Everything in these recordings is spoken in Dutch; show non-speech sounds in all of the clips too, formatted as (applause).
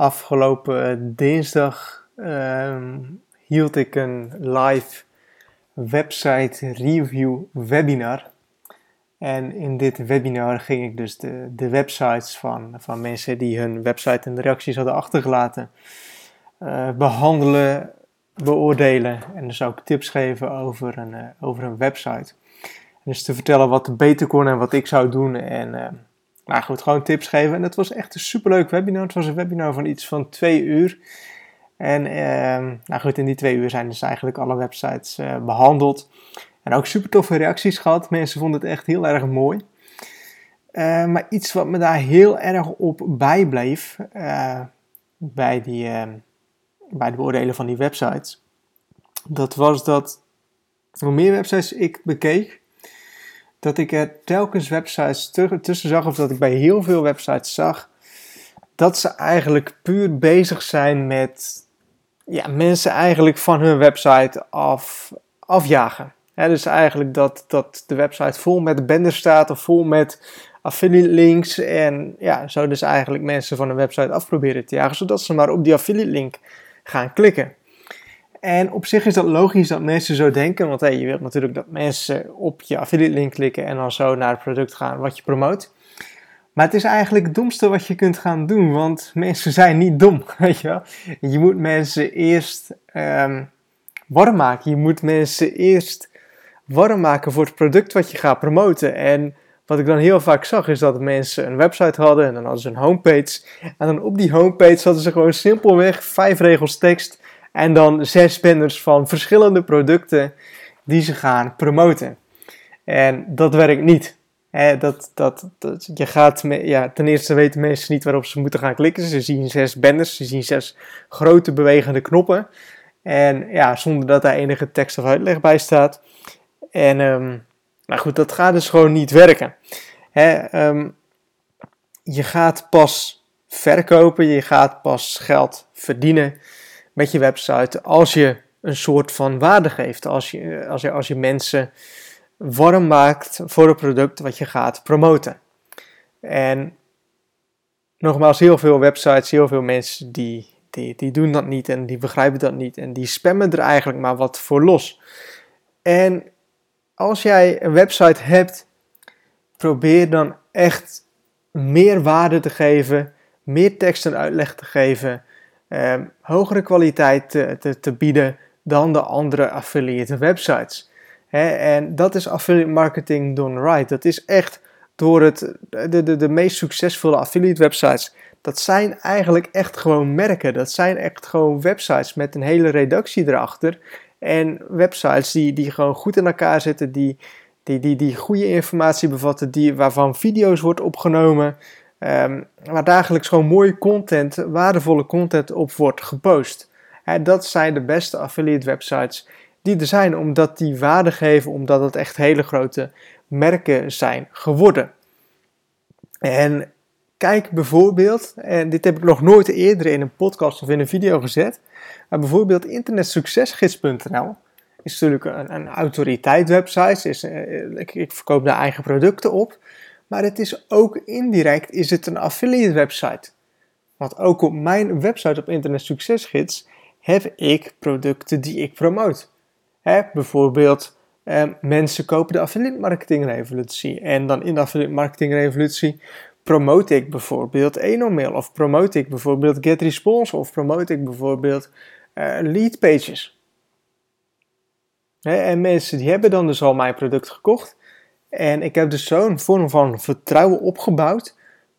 Afgelopen dinsdag ehm, hield ik een live website review webinar. En in dit webinar ging ik dus de, websites van, van mensen die hun website en reacties hadden achtergelaten uh, behandelen, beoordelen en dus ook tips geven over een, uh, over een website. Dus te vertellen wat er beter kon en wat ik zou doen en uh, nou goed, gewoon tips geven. En het was echt een superleuk webinar. Het was een webinar van iets van twee uur. En ehm, nou goed, in die twee uur zijn dus eigenlijk alle websites uh, behandeld. En ook super toffe reacties gehad. Mensen vonden het echt heel erg mooi. Uh, maar iets wat me daar heel erg op bijbleef uh, bij, die, ehm, bij de beoordelen van die websites. Dat was dat hoe meer websites ik bekeek, dat ik er telkens websites tussen zag, of dat ik bij heel veel websites zag, dat ze eigenlijk puur bezig zijn met ja, mensen eigenlijk van hun website af, afjagen. dus eigenlijk dat, dat de website vol met banners staat of vol met affiliate links. En ja, zo dus eigenlijk mensen van een website af proberen te jagen, zodat ze maar op die affiliate link gaan klikken. En op zich is dat logisch dat mensen zo denken, want hey, je wilt natuurlijk dat mensen op je affiliate link klikken en dan zo naar het product gaan wat je promoot. Maar het is eigenlijk het domste wat je kunt gaan doen, want mensen zijn niet dom, (laughs) weet je wel. Je moet mensen eerst um, warm maken. Je moet mensen eerst warm maken voor het product wat je gaat promoten. En wat ik dan heel vaak zag is dat mensen een website hadden en dan hadden ze een homepage. En dan op die homepage hadden ze gewoon simpelweg vijf regels tekst en dan zes banners van verschillende producten die ze gaan promoten. En dat werkt niet. dat, dat, dat, je gaat, ja, ten eerste weten mensen niet waarop ze moeten gaan klikken. Ze zien zes banners, ze zien zes grote bewegende knoppen. En ja, zonder dat daar enige tekst of uitleg bij staat. En um, goed, dat gaat dus gewoon niet werken. um, je gaat pas verkopen, je gaat pas geld verdienen met je website als je een soort van waarde geeft. Als je, als je, als je mensen warm maakt voor het product wat je gaat promoten. En nogmaals, heel veel websites, heel veel mensen die, die, die doen dat niet en die begrijpen dat niet. En die spammen er eigenlijk maar wat voor los. En als jij een website hebt, probeer dan echt meer waarde te geven, meer tekst en uitleg te geven Ehm, hogere kwaliteit te, te, te, bieden dan de andere affiliate websites. en dat is affiliate marketing done right. Dat is echt door het, de, de, de meest succesvolle affiliate websites. Dat zijn eigenlijk echt gewoon merken. Dat zijn echt gewoon websites met een hele redactie erachter. En websites die, die gewoon goed in elkaar zitten, die, die, die, die goede informatie bevatten, die, waarvan video's wordt opgenomen. Um, waar dagelijks gewoon mooie content, waardevolle content op wordt gepost. dat zijn de beste affiliate websites die er zijn, omdat die waarde geven, omdat het echt hele grote merken zijn geworden. En kijk bijvoorbeeld, en dit heb ik nog nooit eerder in een podcast of in een video gezet, maar bijvoorbeeld internetsuccesgids.nl is natuurlijk een, een autoriteit website, is, eh, ik, ik verkoop daar eigen producten op. Maar het is ook indirect is het een affiliate website. Want ook op mijn website op Internet Succesgids heb ik producten die ik promoot. Hè, bijvoorbeeld eh, mensen kopen de affiliate marketing revolutie. En dan in de affiliate marketing revolutie promote ik bijvoorbeeld Enommail. Of promote ik bijvoorbeeld GetResponse. Of promote ik bijvoorbeeld uh, lead pages. Hè, en mensen die hebben dan dus al mijn product gekocht. En ik heb dus zo'n vorm van vertrouwen opgebouwd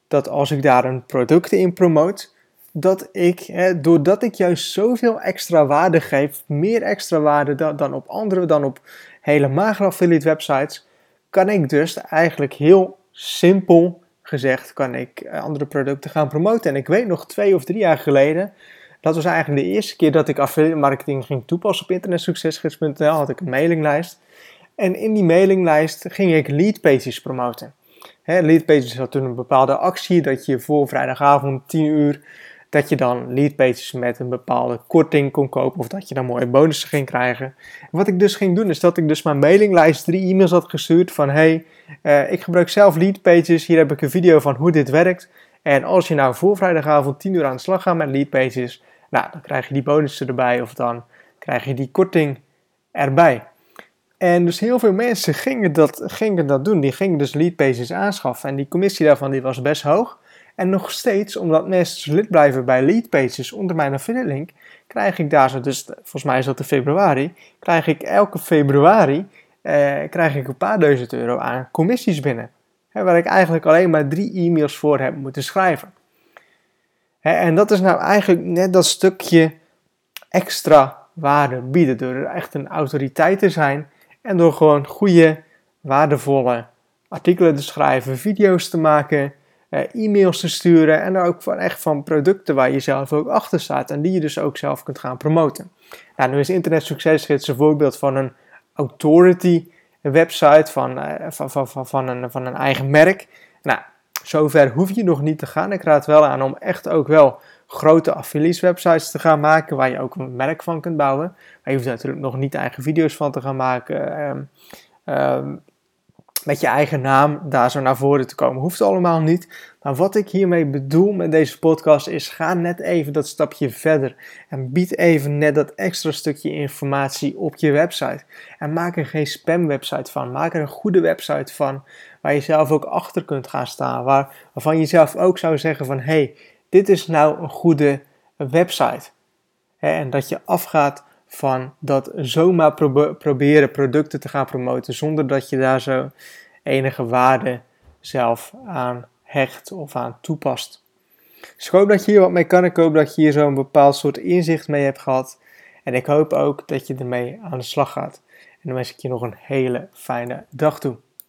dat als ik daar een product in promoot, dat ik, hè, doordat ik juist zoveel extra waarde geef, meer extra waarde dan, op andere, dan op hele magere affiliate websites, kan ik dus eigenlijk heel simpel gezegd, kan ik andere producten gaan promoten. En ik weet nog twee of drie jaar geleden, dat was eigenlijk de eerste keer dat ik affiliate marketing ging toepassen op internetsuccesgids.nl, had ik een mailinglijst. En in die mailinglijst ging ik leadpages promoten. He, leadpages had toen een bepaalde actie dat je voor vrijdagavond 10 uur dat je dan leadpages met een bepaalde korting kon kopen of dat je dan mooie bonussen ging krijgen. wat ik dus ging doen is dat ik dus mijn mailinglijst drie e-mails had gestuurd van hey, uh, ik gebruik zelf leadpages, hier heb ik een video van hoe dit werkt. En als je nou voor vrijdagavond 10 uur aan de slag gaat met leadpages, nou, dan krijg je die bonussen erbij of dan krijg je die korting erbij. En dus heel veel mensen gingen dat, gingen dat doen. Die gingen dus leadpages aanschaffen. En die commissie daarvan die was best hoog. En nog steeds, omdat mensen dus lid blijven bij leadpages onder mijn affiliate link, krijg ik daar zo, dus volgens mij is dat in februari, krijg ik elke februari eh, krijg ik een paar duizend euro aan commissies binnen. Hè, waar ik eigenlijk alleen maar drie e-mails voor heb moeten schrijven. Hè, en dat is nou eigenlijk net dat stukje extra waarde bieden. Door er echt een autoriteit te zijn en door gewoon goede, waardevolle artikelen te schrijven, video's te maken, eh, e-mails te sturen en ook van, echt van producten waar je zelf ook achter staat en die je dus ook zelf kunt gaan promoten. Nou, nu is Internet Succesgids een voorbeeld van een authority website van, uh, van, van, van, van, een, van een eigen merk. Nou, zover hoef je nog niet te gaan. Ik raad wel aan om echt ook wel grote affiliate websites te gaan maken waar je ook een merk van kunt bouwen. Maar je hoeft natuurlijk nog niet eigen video's van te gaan maken. Um, um, met je eigen naam daar zo naar voren te komen. Hoeft allemaal niet. Maar wat ik hiermee bedoel met deze podcast is: ga net even dat stapje verder. En bied even net dat extra stukje informatie op je website. En maak er geen spam website van. Maak er een goede website van. Waar je zelf ook achter kunt gaan staan. Waar, waarvan je zelf ook zou zeggen: van hey, dit is nou een goede website. En dat je afgaat van dat zomaar proberen producten te gaan promoten zonder dat je daar zo enige waarde zelf aan hecht of aan toepast. Dus ik hoop dat je hier wat mee kan. Ik hoop dat je hier zo'n bepaald soort inzicht mee hebt gehad. En ik hoop ook dat je ermee aan de slag gaat. En dan wens ik je nog een hele fijne dag toe.